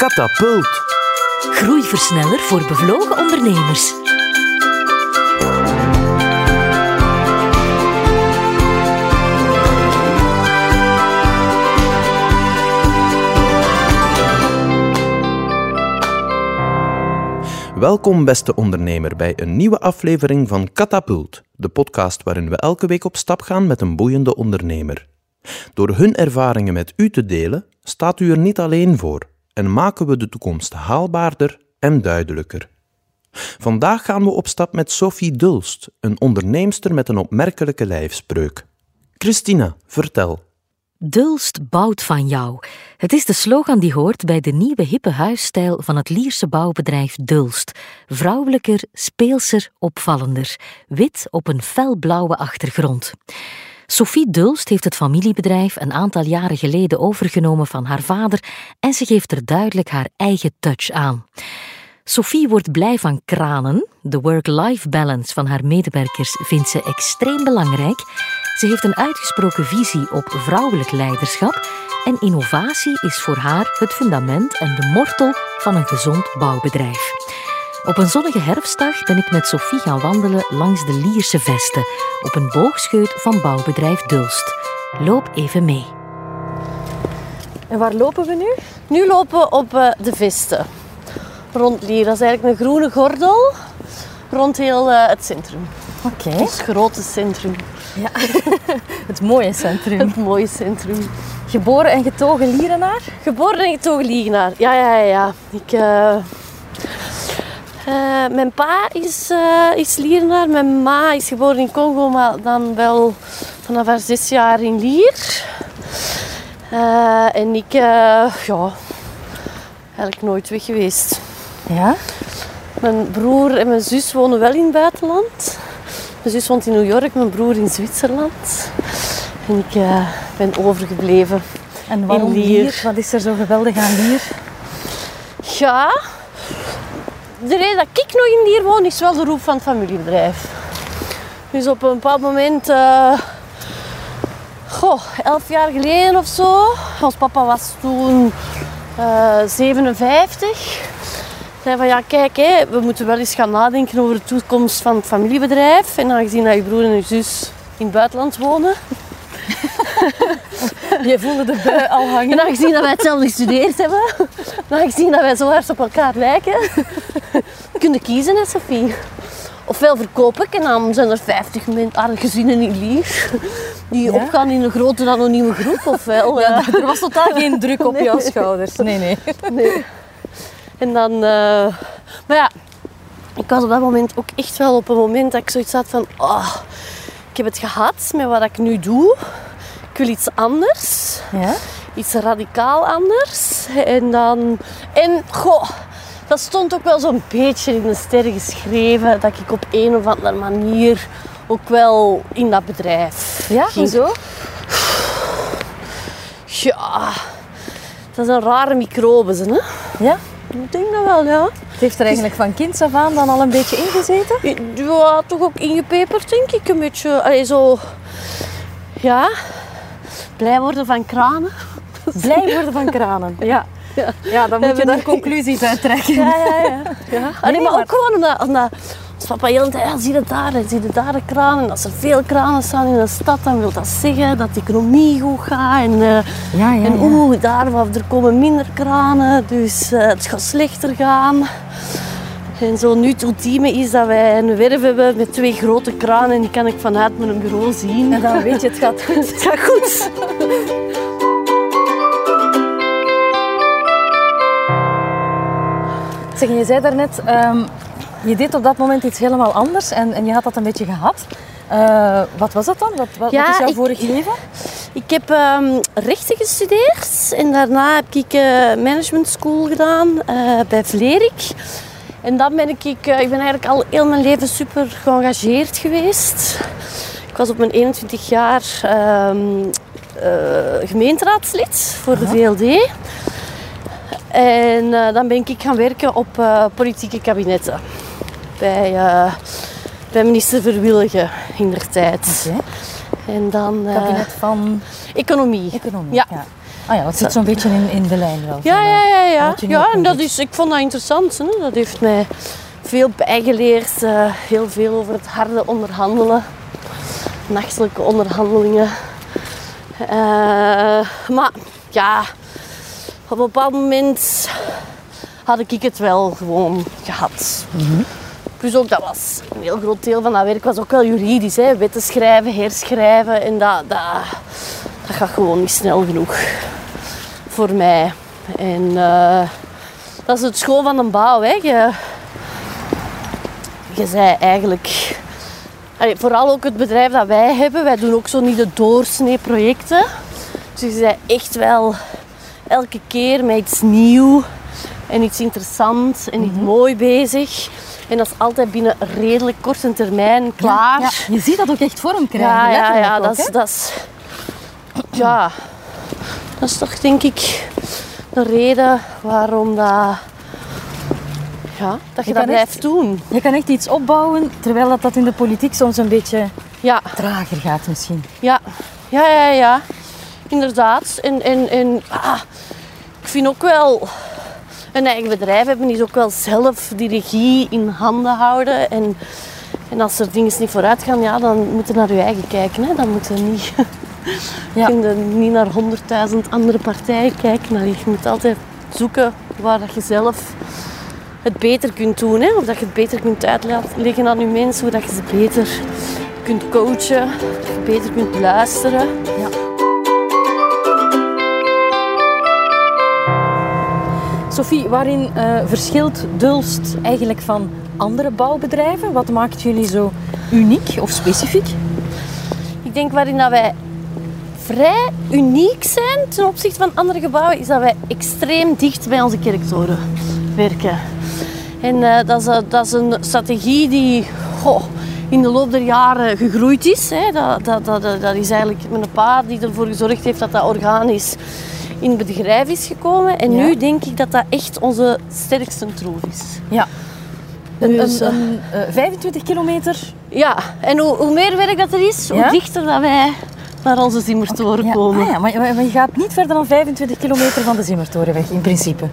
Katapult. Groeiversneller voor bevlogen ondernemers. Welkom, beste ondernemer, bij een nieuwe aflevering van Katapult, de podcast waarin we elke week op stap gaan met een boeiende ondernemer. Door hun ervaringen met u te delen, staat u er niet alleen voor en maken we de toekomst haalbaarder en duidelijker. Vandaag gaan we op stap met Sophie Dulst, een onderneemster met een opmerkelijke lijfspreuk. Christina, vertel. Dulst bouwt van jou. Het is de slogan die hoort bij de nieuwe hippe huisstijl van het Lierse bouwbedrijf Dulst. Vrouwelijker, speelser, opvallender. Wit op een felblauwe achtergrond. Sophie Dulst heeft het familiebedrijf een aantal jaren geleden overgenomen van haar vader en ze geeft er duidelijk haar eigen touch aan. Sophie wordt blij van kranen. De work-life balance van haar medewerkers vindt ze extreem belangrijk. Ze heeft een uitgesproken visie op vrouwelijk leiderschap en innovatie is voor haar het fundament en de mortel van een gezond bouwbedrijf. Op een zonnige herfstdag ben ik met Sophie gaan wandelen langs de Lierse Vesten op een boogscheut van bouwbedrijf Dulst. Loop even mee. En waar lopen we nu? Nu lopen we op uh, de Vesten. Rond Lier. Dat is eigenlijk een groene gordel rond heel uh, het centrum. Oké. Okay. Het grote centrum. Ja, het mooie centrum. Het mooie centrum. Geboren en getogen Lierenaar? Geboren en getogen Lierenaar, ja, ja, ja. Ik, uh, uh, mijn pa is, uh, is Lierenaar. Mijn ma is geboren in Congo, maar dan wel vanaf haar zes jaar in Lier. en ik, ja, eigenlijk nooit weg geweest. Ja? Mijn broer en mijn zus wonen wel in het buitenland. Mijn zus woont in New York, mijn broer in Zwitserland. En ik ben overgebleven. En waarom in Lier? Wat is er zo geweldig aan Lier? Ja, de reden dat ik nog in Lier woon is wel de roep van het familiebedrijf. Dus op een bepaald moment, uh, goh, elf jaar geleden of zo, ons papa was toen uh, 57 zei van ja, kijk, hè, we moeten wel eens gaan nadenken over de toekomst van het familiebedrijf. En aangezien dat je broer en je zus in het buitenland wonen. je voelde de bui al hangen. En aangezien dat wij hetzelfde gestudeerd hebben. En aangezien dat wij zo hard op elkaar lijken. kun je kiezen, hè, Sophie. Ofwel verkoop ik en dan zijn er 50 gezinnen in Lier die ja? opgaan in een grote anonieme groep. Ofwel, ja, er was totaal geen druk op nee. jouw schouders. Nee, nee. nee. En dan, uh, maar ja, ik was op dat moment ook echt wel op een moment dat ik zoiets had van, oh, ik heb het gehad met wat ik nu doe. Ik wil iets anders. Ja? Iets radicaal anders. En dan, en goh, dat stond ook wel zo'n beetje in de sterren geschreven dat ik op een of andere manier ook wel in dat bedrijf Ja, ging. hoezo? Ja, dat is een rare microbe, hè? Ja? Ik denk dat wel, ja. Het heeft er eigenlijk van kinds af aan dan al een beetje ingezeten? Ja, toch ook ingepeperd, denk ik. Een beetje, allee, zo... Ja. Blij worden van kranen. Blij worden van kranen? Ja. Ja, ja dan moet je daar conclusies uit trekken. Ja, ja, ja. ja. Allee, maar ook gewoon omdat... omdat als papa heel de tijd, ja, zie je daar, zie je daar de kranen. En als er veel kranen staan in de stad, dan wil dat zeggen dat de economie goed gaat. En, uh, ja, ja, en oeh, daar er komen minder kranen, dus uh, het gaat slechter gaan. En zo nu het ultieme is dat wij een werf hebben met twee grote kranen en die kan ik vanuit mijn bureau zien. En dan weet je, het gaat goed. het gaat goed. Zeg, je zei daarnet, um, je deed op dat moment iets helemaal anders en, en je had dat een beetje gehad. Uh, wat was dat dan? Wat, wat, ja, wat is jouw ik, vorig leven? Ik heb um, rechten gestudeerd en daarna heb ik uh, management school gedaan uh, bij Vlerik. En dan ben ik, ik, ik ben eigenlijk al heel mijn leven super geëngageerd geweest. Ik was op mijn 21 jaar um, gemeenteraadslid voor de VLD. En dan ben ik gaan werken op politieke kabinetten bij, uh, bij minister Verwilligen in der tijd. Okay. En dan... Kabinet van... Economie. Economie, ja. ja. Ah ja, het zit zo'n beetje in, in de lijn wel. Ja, ja, ja. ja. ja en dat is, ik vond dat interessant. Hè. Dat heeft mij veel bijgeleerd. eh, heel veel over het harde onderhandelen. Nachtelijke onderhandelingen. Eh, maar ja, op een bepaald moment had ik het wel gewoon gehad. Plus ook, dat was een heel groot deel van dat werk was ook wel juridisch. Hè. Wetten schrijven, herschrijven. En dat, dat, dat gaat gewoon niet snel genoeg voor mij. En eh, dat is het schoon van een bouw. Hè. Je, je zei eigenlijk... Vooral ook het bedrijf dat wij hebben. Wij doen ook zo niet de doorsnee projecten. Dus je zei echt wel elke keer met iets nieuw en iets interessants en iets mooi bezig. En dat is altijd binnen redelijk korte termijn klaar. Ja, je ziet dat ook echt vorm krijgen. Ja, ja, ja, ook, dat is, dat is... Ja, dat is toch denk ik de reden waarom dat... Ja, dat je, Je dat blijft echt- doen. Je kan echt iets opbouwen, terwijl dat, dat in de politiek soms een beetje Ja, trager gaat misschien. ja, ja, ja, ja. Inderdaad. En, en, en ah, ik vind ook wel... Een eigen bedrijf hebben is ook wel zelf die regie in handen houden. En, en als er dingen niet vooruit gaan, ja, dan moet je naar je eigen kijken. Hè. Dan moet je niet... Ja. Je niet naar honderdduizend andere partijen kijken. Nou, je moet altijd zoeken waar dat je zelf het beter kunt doen. Hè? Of dat je het beter kunt uitleggen aan je mensen. Hoe dat je ze beter kunt coachen. Beter kunt luisteren. Sophie, waarin eh, verschilt Dulst eigenlijk van andere bouwbedrijven? Wat maakt jullie zo uniek of specifiek? Ik denk waarin dat wij vrij uniek zijn ten opzichte van andere gebouwen, is dat wij extreem dicht bij onze kerktoren werken. En eh, dat, is, eh, dat is een strategie die in de loop der jaren gegroeid is. Hè. Dat, dat, dat, dat- is eigenlijk mijn pa die ervoor gezorgd heeft dat dat organisch in het bedrijf is gekomen. En Ja. nu denk ik dat dat echt onze sterkste troef is. Ja. Een, Dus, een, een, eh, 25 kilometer. Ja, en hoe, hoe meer werk dat er is, Ja? hoe dichter dat wij naar onze Zimmertoren Ja, komen. ah ja, maar, maar je gaat niet verder dan 25 kilometer van de Zimmertorenweg in principe.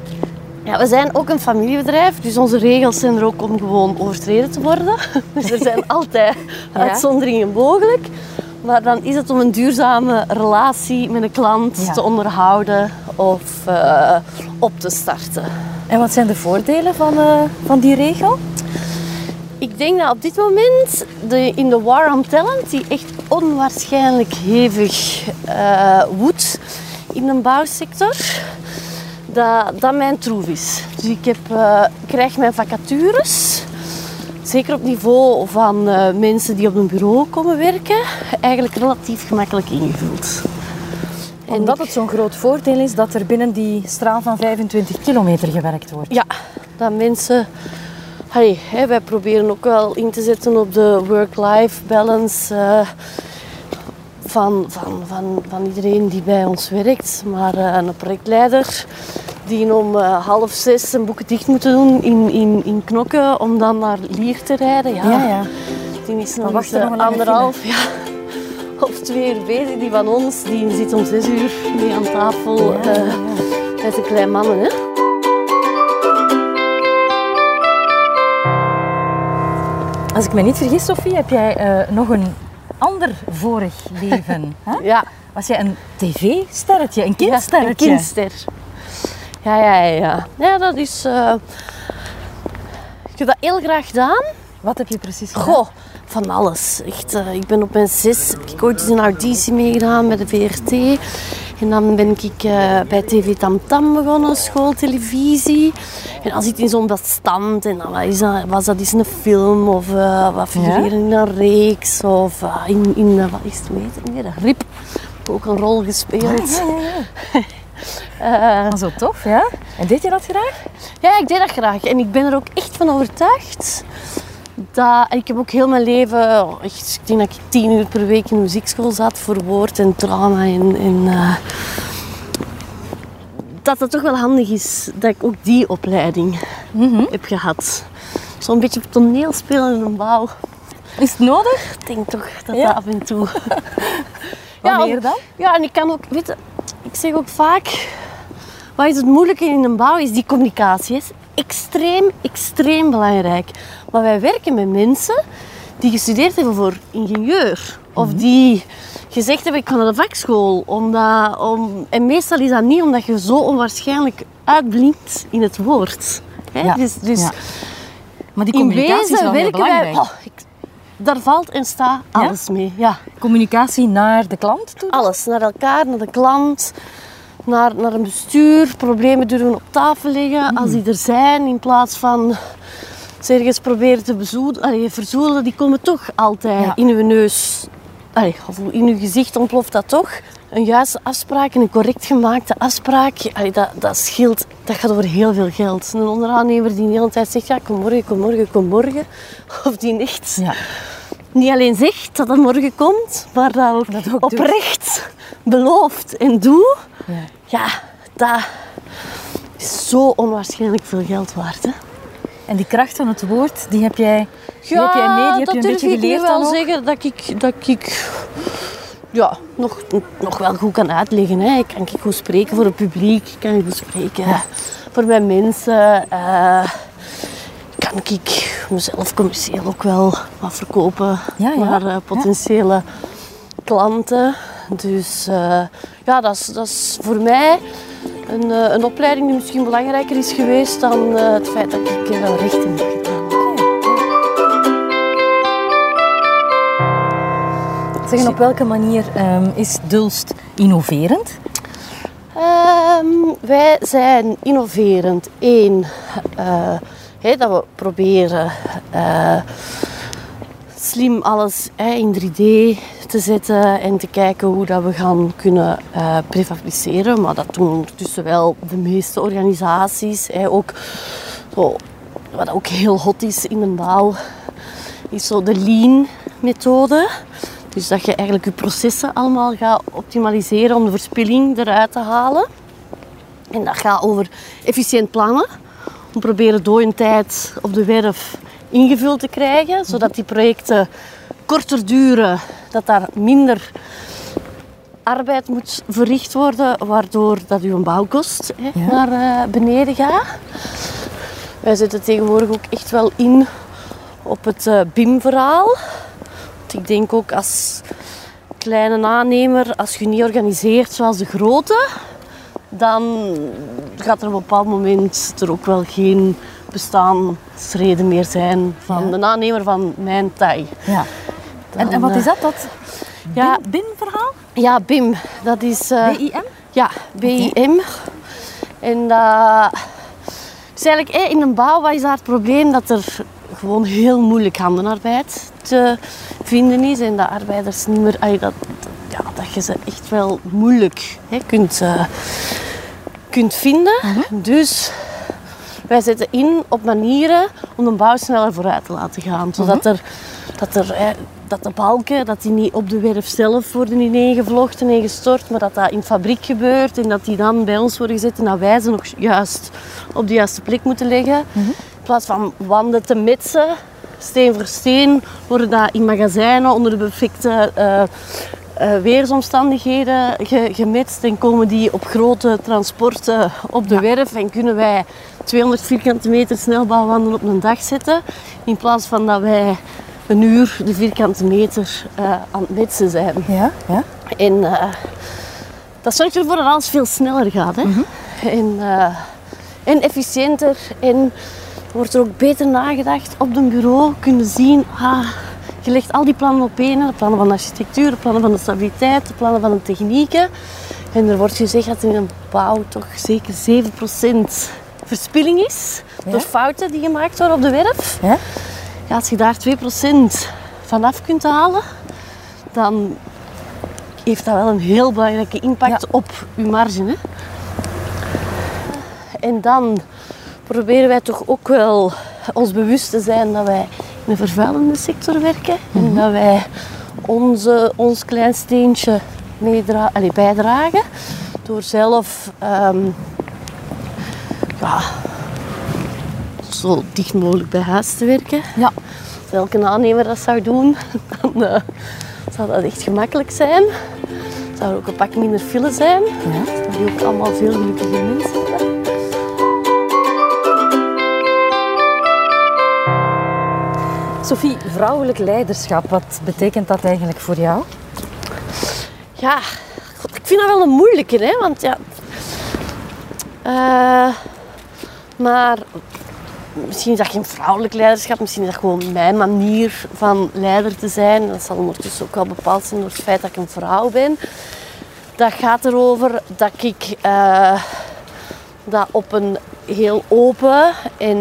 Ja, we zijn ook een familiebedrijf, dus onze regels zijn er ook om gewoon overtreden te worden. Dus er zijn altijd Ja. uitzonderingen mogelijk. Maar dan is het om een duurzame relatie met een klant Ja. te onderhouden of eh, op te starten. En wat zijn de voordelen van, eh, van die regel? Ik denk dat op dit moment de, in de war on talent, die echt onwaarschijnlijk hevig eh woedt in de bouwsector, dat dat mijn troef is. Dus ik, heb, ik krijg mijn vacatures, zeker op niveau van eh, mensen die op een bureau komen werken, eigenlijk relatief gemakkelijk ingevuld. En Omdat het zo'n groot voordeel is dat er binnen die straal van 25 kilometer gewerkt wordt. Ja, dat mensen. Hey, wij proberen ook wel in te zetten op de work-life balance eh, van, van, van, van iedereen die bij ons werkt. Maar een projectleider die om eh, half zes zijn boeken dicht moeten doen in, in, in Knokken om dan naar Lier te rijden. Ja, Ja, ja. Die is nog eens, nog een lange anderhalf ja, of twee uur bezig. Die van ons die zit om zes uur mee aan tafel Ja, eh, met de kleine mannen. Hè. Als ik me niet vergis, Sophie, heb jij eh, nog een ander vorig leven. hè? Ja. Was jij een tv-sterretje, een Ja, kindsterretje? een kindster. Ja, ja, ja, ja. Dat is... eh, Ik heb dat heel graag gedaan. Wat heb je precies gedaan? Goh, van alles. Echt, eh, ik ben op mijn zes, heb ik ooit eens een auditie meegedaan bij de VRT. En dan ben ik eh, bij TV Tam Tam begonnen, schooltelevisie. En dan zit in zo'n bestand en dan is dat, was dat eens een film of wat figureren in een reeks. Of in, in wat is het, hoe heet het weer? Rip. Ook een rol gespeeld. Ja, ja, ja. Eh, zo tof, ja? En deed je dat graag? Ja, ik deed dat graag. En ik ben er ook echt van overtuigd. Dat, en ik heb ook heel mijn leven, oh, echt, ik denk dat ik tien uur per week in muziekschool zat voor woord en drama. En, en, eh, dat het toch wel handig is dat ik ook die opleiding heb gehad. Zo'n beetje toneelspelen in een bouw. Is het nodig? Ik denk toch dat Ja? dat af en toe... Wanneer of- dan? Ja, en ik kan ook, weet zeg ook vaak, wat is het moeilijke in een bouw, is die communicatie. is extreem, extreem belangrijk. Maar wij werken met mensen die gestudeerd hebben voor ingenieur. Of die gezegd hebben, ik ga naar de vakschool. Omdat, om, en meestal is dat niet omdat je zo onwaarschijnlijk uitblinkt in het woord. Hè? Ja, Dus, dus ja. Maar die in communicatie is wel heel werken wij... Oh, daar valt en staat alles mee. Ja. Communicatie naar de klant toe. Alles. Naar elkaar, naar de klant, naar, naar een bestuur. Problemen durven op tafel leggen als die er zijn. In plaats van ze ergens proberen te bezoedelen. Allee, verzoedelen, die komen toch altijd Ja. in uw neus. Allee, of in uw gezicht ontploft dat toch. Een juiste afspraak en een correct gemaakte afspraak, allee, dat, dat scheelt. Dat gaat over heel veel geld. Een onderaannemer die de hele tijd zegt, ja, kom morgen, kom morgen, kom morgen. Of die echt Ja. niet alleen zegt dat het morgen komt, maar dat ook, Dat ook doet. oprecht belooft en doet, Ja. ja, dat is zo onwaarschijnlijk veel geld waard. Hè? En die kracht van het woord, die heb jij, die heb jij mee, die heb dat je een durf beetje ik nu geleerd wel dan ook? zeggen dat ik, dat ik ja, nog, nog wel goed kan uitleggen. Hè. Ik kan ik goed spreken voor het publiek, ik kan goed spreken voor mijn mensen. eh, kan ik mezelf commercieel ook wel wat verkopen Ja, ja. naar eh, potentiële klanten. Dus eh, ja, dat is, dat is voor mij een, een opleiding die misschien belangrijker is geweest dan het feit dat ik wel recht in heb gedaan. Zeg, en op welke manier ehm, is Dulst innoverend? Ehm, wij zijn innoverend. Eén, eh, dat we proberen eh, slim alles in 3D te zetten en te kijken hoe dat we gaan kunnen eh, prefabriceren. Maar dat doen ondertussen wel de meeste organisaties. Ook zo, wat ook heel hot is in de bouw, is zo de lean methode. Dus dat je eigenlijk je processen allemaal gaat optimaliseren om de verspilling eruit te halen. En dat gaat over efficiënt plannen. Om proberen dooientijd op de werf ingevuld te krijgen. Zodat die projecten korter duren. Dat daar minder arbeid moet verricht worden. Waardoor dat uw bouwkost hè, Ja. naar eh, beneden gaat. Wij zetten tegenwoordig ook echt wel in op het eh, BIM-verhaal. Ik denk ook als kleine aannemer, als je niet organiseert zoals de grote, dan gaat er op een bepaald moment er ook wel geen bestaansreden meer zijn van Ja. de aannemer van mijn taai. Ja. En, en wat is dat? Dat Ja, BIM-verhaal? ja, BIM, dat is... eh, BIM? Ja, BIM. En dat is eigenlijk eh, in een bouw wat is daar het probleem dat er gewoon heel moeilijk handenarbeid te vinden is en dat arbeiders niet meer, dat, ja, dat je ze echt wel moeilijk hè, kunt, eh, kunt vinden. Dus wij zetten in op manieren om de bouw sneller vooruit te laten gaan, zodat er dat, er, dat de balken dat die niet op de werf zelf worden ineengevlochten en gestort, maar dat dat in de fabriek gebeurt en dat die dan bij ons worden gezet en dat wij ze nog juist op de juiste plek moeten leggen. In plaats van wanden te metsen, steen voor steen, worden dat in magazijnen onder de perfecte eh, eh, weersomstandigheden ge- gemetst en komen die op grote transporten op de werf en kunnen wij 200 vierkante meter snelbouwwanden op een dag zetten in plaats van dat wij een uur de vierkante meter eh, aan het metsen zijn. Ja, ja. En eh, dat zorgt ervoor dat alles veel sneller gaat. Hè? En, eh, en efficiënter. En wordt er ook beter nagedacht op het bureau. Kunnen zien, ah, je legt al die plannen op één. De plannen van de architectuur, de plannen van de stabiliteit, de plannen van de technieken. En er wordt gezegd dat in een bouw toch zeker 7% verspilling is. Ja. Door fouten die gemaakt worden op de werf. Ja? Ja, als je daar 2% vanaf kunt halen, dan heeft dat wel een heel belangrijke impact Ja. op je marge. Hè? En dan proberen wij toch ook wel ons bewust te zijn dat wij in een vervuilende sector werken. En dat wij onze, ons klein steentje bijdragen door zelf ehm, ja, zo dicht mogelijk bij huis te werken. Ja. Als elke aannemer dat zou doen, dan eh, zou dat echt gemakkelijk zijn. Zou er ook een pak minder file zijn. Ja. jullie ook allemaal veel gelukkige mensen hebben. Sophie, vrouwelijk leiderschap, wat betekent dat eigenlijk voor jou? Ja, ik vind dat wel een moeilijke, hè? Want ja. eh, maar misschien is dat geen vrouwelijk leiderschap, misschien is dat gewoon mijn manier van leider te zijn. Dat zal ondertussen ook wel bepaald zijn door het feit dat ik een vrouw ben. Dat gaat erover dat ik eh, dat op een heel open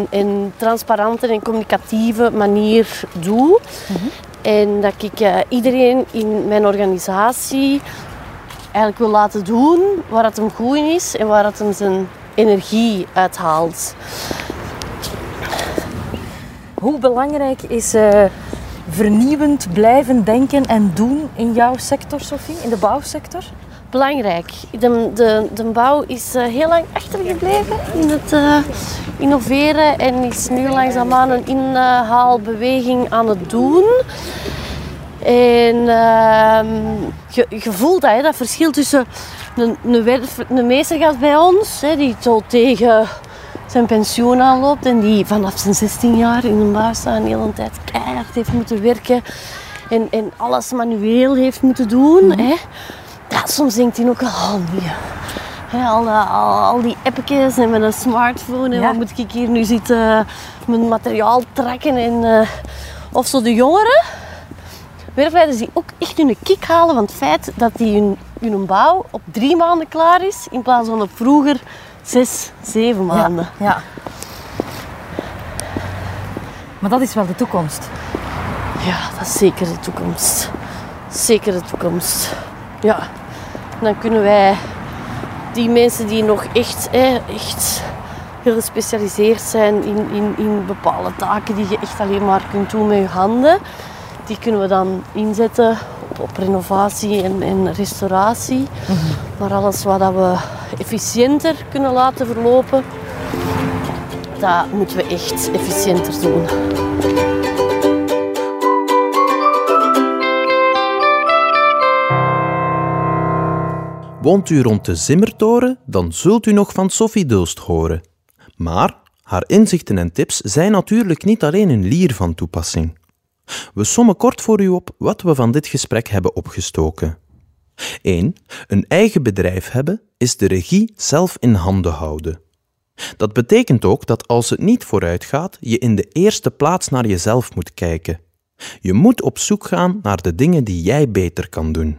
en, transparante en communicatieve manier doe. En dat ik eh, iedereen in mijn organisatie eigenlijk wil laten doen waar het hem goed is en waar het hem zijn energie uithaalt. Hoe belangrijk is eh, vernieuwend blijven denken en doen in jouw sector, Sophie, in de bouwsector? Belangrijk. De, de, de bouw is eh, heel lang achtergebleven in het eh, innoveren en is nu langzaamaan een inhaalbeweging aan het doen. En ehm, je, voelt dat, hè, dat verschil tussen een, een, werf, een meestergast bij ons, hè, die zo tegen zijn pensioen aanloopt en die vanaf zijn 16 jaar in een bouw staat en de hele tijd keihard heeft moeten werken en, en alles manueel heeft moeten doen. hè. Ja, soms denkt hij ook, oh nee. Hè, al, dat- al, al die appjes en met een smartphone en Ja. wat moet ik hier nu zitten mijn materiaal trekken en eh, of zo de jongeren werfleiders die ook echt hun kick halen van het feit dat die hun, hun bouw op drie maanden klaar is in plaats van op vroeger zes, zeven maanden. Ja, ja. Maar dat is wel de toekomst. Ja, dat is zeker de toekomst. Zeker de toekomst. Ja. Dan kunnen wij die mensen die nog echt, hè, echt heel gespecialiseerd zijn in, in, in bepaalde taken die je echt alleen maar kunt doen met je handen, die kunnen we dan inzetten op, renovatie en, en restauratie. Maar alles wat we efficiënter kunnen laten verlopen, dat moeten we echt efficiënter doen. Woont u rond de Zimmertoren, dan zult u nog van Sophie Dulst horen. Maar haar inzichten en tips zijn natuurlijk niet alleen in Lier van toepassing. We sommen kort voor u op wat we van dit gesprek hebben opgestoken. 1. Een eigen bedrijf hebben is de regie zelf in handen houden. Dat betekent ook dat als het niet vooruit gaat, je in de eerste plaats naar jezelf moet kijken. Je moet op zoek gaan naar de dingen die jij beter kan doen.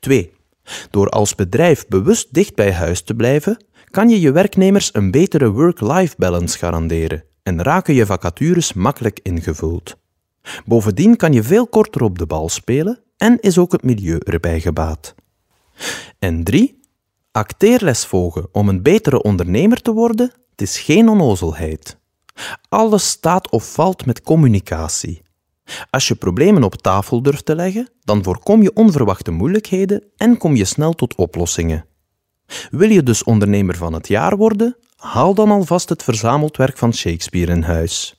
2. Door als bedrijf bewust dicht bij huis te blijven, kan je je werknemers een betere work-life balance garanderen en raken je vacatures makkelijk ingevuld. Bovendien kan je veel korter op de bal spelen en is ook het milieu erbij gebaat. En 3. Acteerles volgen om een betere ondernemer te worden, het is geen onnozelheid. Alles staat of valt met communicatie. Als je problemen op tafel durft te leggen, dan voorkom je onverwachte moeilijkheden en kom je snel tot oplossingen. Wil je dus ondernemer van het jaar worden? Haal dan alvast het verzameld werk van Shakespeare in huis.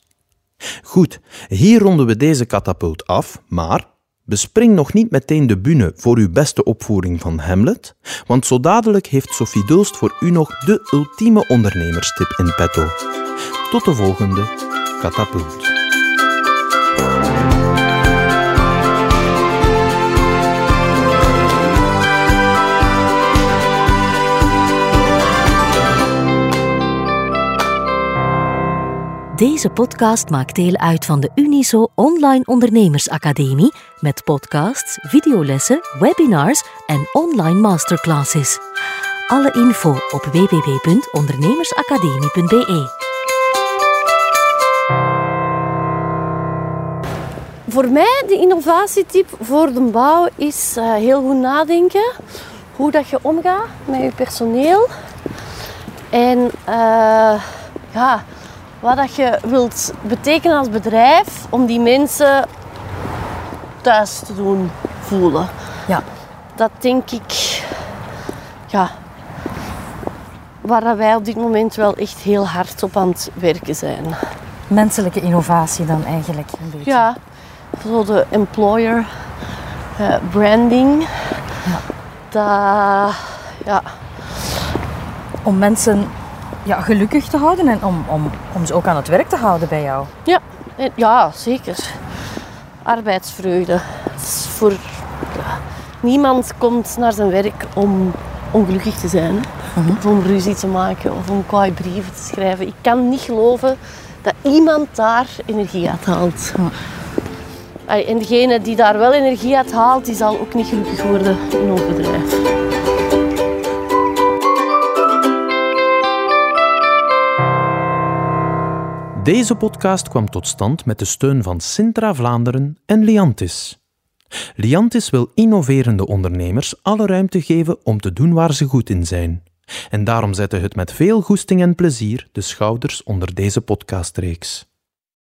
Goed, hier ronden we deze katapult af, maar bespring nog niet meteen de bühne voor uw beste opvoering van Hamlet, want zo dadelijk heeft Sophie Dulst voor u nog de ultieme ondernemerstip in petto. Tot de volgende katapult. Deze podcast maakt deel uit van de Uniso Online Ondernemersacademie met podcasts, videolessen, webinars en online masterclasses. Alle info op www.ondernemersacademie.be. Voor mij, de innovatietip voor de bouw is eh, heel goed nadenken hoe dat je omgaat met je personeel. En eh, ja, wat dat je wilt betekenen als bedrijf om die mensen thuis te doen voelen. Ja, Dat denk ik, ja, waar wij op dit moment wel echt heel hard op aan het werken zijn. menselijke innovatie dan eigenlijk een beetje. Ja, zo de employer eh, branding. Dat, ja, om mensen ja, gelukkig te houden en om, om, om ze ook aan het werk te houden bij jou. Ja, en- ja zeker. Arbeidsvreugde. Voor, ja, niemand komt naar zijn werk om ongelukkig te zijn. hè. Of om ruzie te maken of om kwaai brieven te schrijven. Ik kan niet geloven dat iemand daar energie uit haalt. En degene die daar wel energie uit haalt, die zal ook niet gelukkig worden in ons bedrijf. Deze podcast kwam tot stand met de steun van Sintra Vlaanderen en Liantis. Liantis wil innoverende ondernemers alle ruimte geven om te doen waar ze goed in zijn. En daarom zette het met veel goesting en plezier de schouders onder deze podcastreeks.